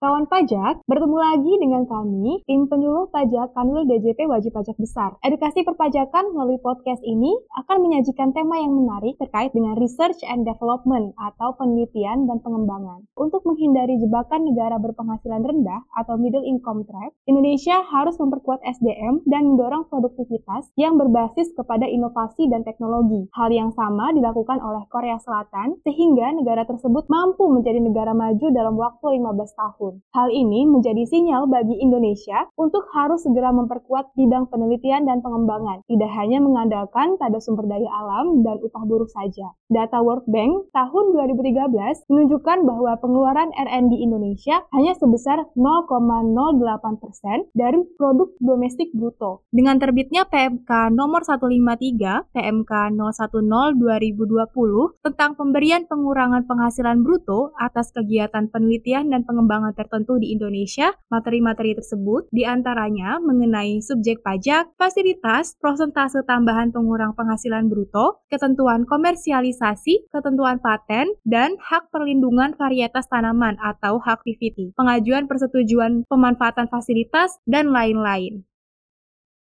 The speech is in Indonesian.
Kawan pajak, bertemu lagi dengan kami, tim penyuluh pajak Kanwil DJP Wajib Pajak Besar. Edukasi perpajakan melalui podcast ini akan menyajikan tema yang menarik terkait dengan research and development atau penelitian dan pengembangan. Untuk menghindari jebakan negara berpenghasilan rendah atau middle income trap, Indonesia harus memperkuat SDM dan mendorong produktivitas yang berbasis kepada inovasi dan teknologi. Hal yang sama dilakukan oleh Korea Selatan sehingga negara tersebut mampu menjadi negara maju dalam waktu 15 tahun. Hal ini menjadi sinyal bagi Indonesia untuk harus segera memperkuat bidang penelitian dan pengembangan, tidak hanya mengandalkan pada sumber daya alam dan upah buruh saja. Data World Bank tahun 2013 menunjukkan bahwa pengeluaran R&D Indonesia hanya sebesar 0,08 persen dari produk domestik bruto. Dengan terbitnya PMK nomor 153 PMK 010 2020 tentang pemberian pengurangan penghasilan bruto atas kegiatan penelitian dan pengembangan tertentu di Indonesia, materi-materi tersebut di antaranya mengenai subjek pajak, fasilitas, prosentase tambahan pengurang penghasilan bruto, ketentuan komersialisasi ketentuan paten, dan hak perlindungan varietas tanaman atau hak PVT, pengajuan persetujuan pemanfaatan fasilitas, dan lain-lain.